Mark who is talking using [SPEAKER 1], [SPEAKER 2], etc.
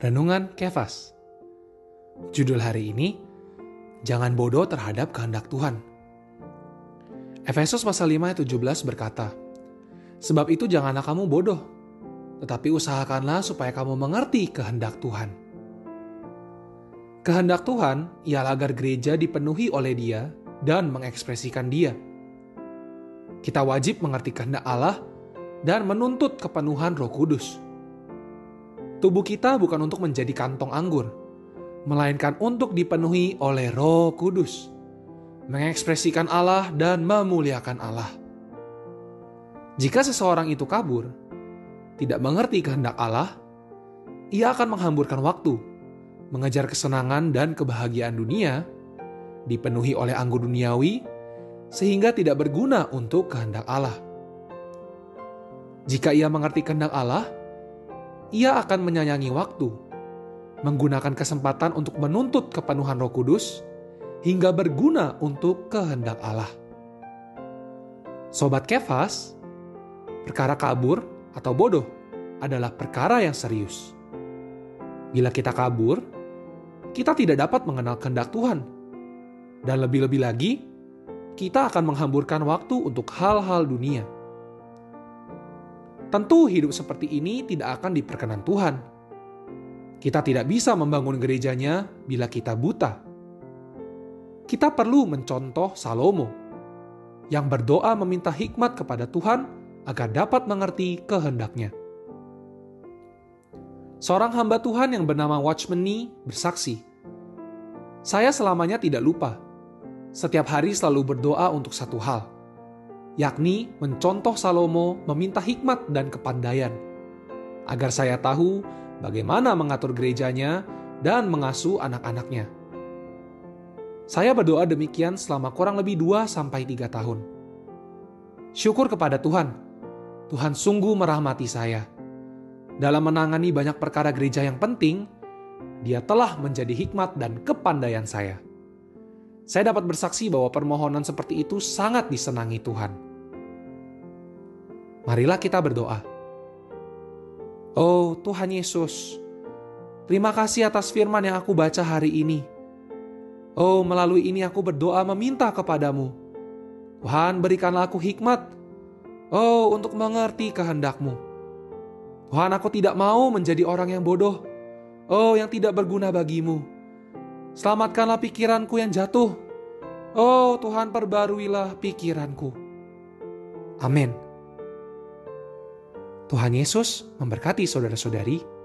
[SPEAKER 1] Renungan Kefas. Judul hari ini, Jangan bodoh terhadap kehendak Tuhan. Efesus pasal 5 ayat 17 berkata, Sebab itu janganlah kamu bodoh, tetapi usahakanlah supaya kamu mengerti kehendak Tuhan. Kehendak Tuhan ialah agar gereja dipenuhi oleh dia dan mengekspresikan dia. Kita wajib mengerti kehendak Allah dan menuntut kepenuhan roh kudus Tubuh kita bukan untuk menjadi kantong anggur, melainkan untuk dipenuhi oleh Roh Kudus, mengekspresikan Allah dan memuliakan Allah. Jika seseorang itu kabur, tidak mengerti kehendak Allah, ia akan menghamburkan waktu, mengejar kesenangan dan kebahagiaan dunia, dipenuhi oleh anggur duniawi, sehingga tidak berguna untuk kehendak Allah. Jika ia mengerti kehendak Allah, ia akan menyayangi waktu, menggunakan kesempatan untuk menuntut kepenuhan Roh Kudus, hingga berguna untuk kehendak Allah. Sobat Kefas, perkara kabur atau bodoh adalah perkara yang serius. Bila kita kabur, kita tidak dapat mengenal kehendak Tuhan. Dan lebih-lebih lagi, kita akan menghamburkan waktu untuk hal-hal dunia Tentu hidup seperti ini tidak akan diperkenan Tuhan. Kita tidak bisa membangun gerejanya bila kita buta. Kita perlu mencontoh Salomo yang berdoa meminta hikmat kepada Tuhan agar dapat mengerti kehendaknya. Seorang hamba Tuhan yang bernama Watchman Nee bersaksi, Saya selamanya tidak lupa. Setiap hari selalu berdoa untuk satu hal – yakni mencontoh Salomo meminta hikmat dan kepandaian, agar saya tahu bagaimana mengatur gerejanya dan mengasuh anak-anaknya. Saya berdoa demikian selama kurang lebih 2 sampai 3 tahun. Syukur kepada Tuhan. Tuhan sungguh merahmati saya. Dalam menangani banyak perkara gereja yang penting, Dia telah menjadi hikmat dan kepandaian saya. Saya dapat bersaksi bahwa permohonan seperti itu sangat disenangi Tuhan. Marilah kita berdoa. Oh Tuhan Yesus, terima kasih atas firman yang aku baca hari ini. Oh, melalui ini aku berdoa meminta kepadamu. Tuhan, berikanlah aku hikmat. Oh, untuk mengerti kehendakmu. Tuhan, aku tidak mau menjadi orang yang bodoh. Oh, yang tidak berguna bagimu. Selamatkanlah pikiranku yang jatuh. Oh, Tuhan, perbaruilah pikiranku. Amin. Tuhan Yesus memberkati saudara-saudari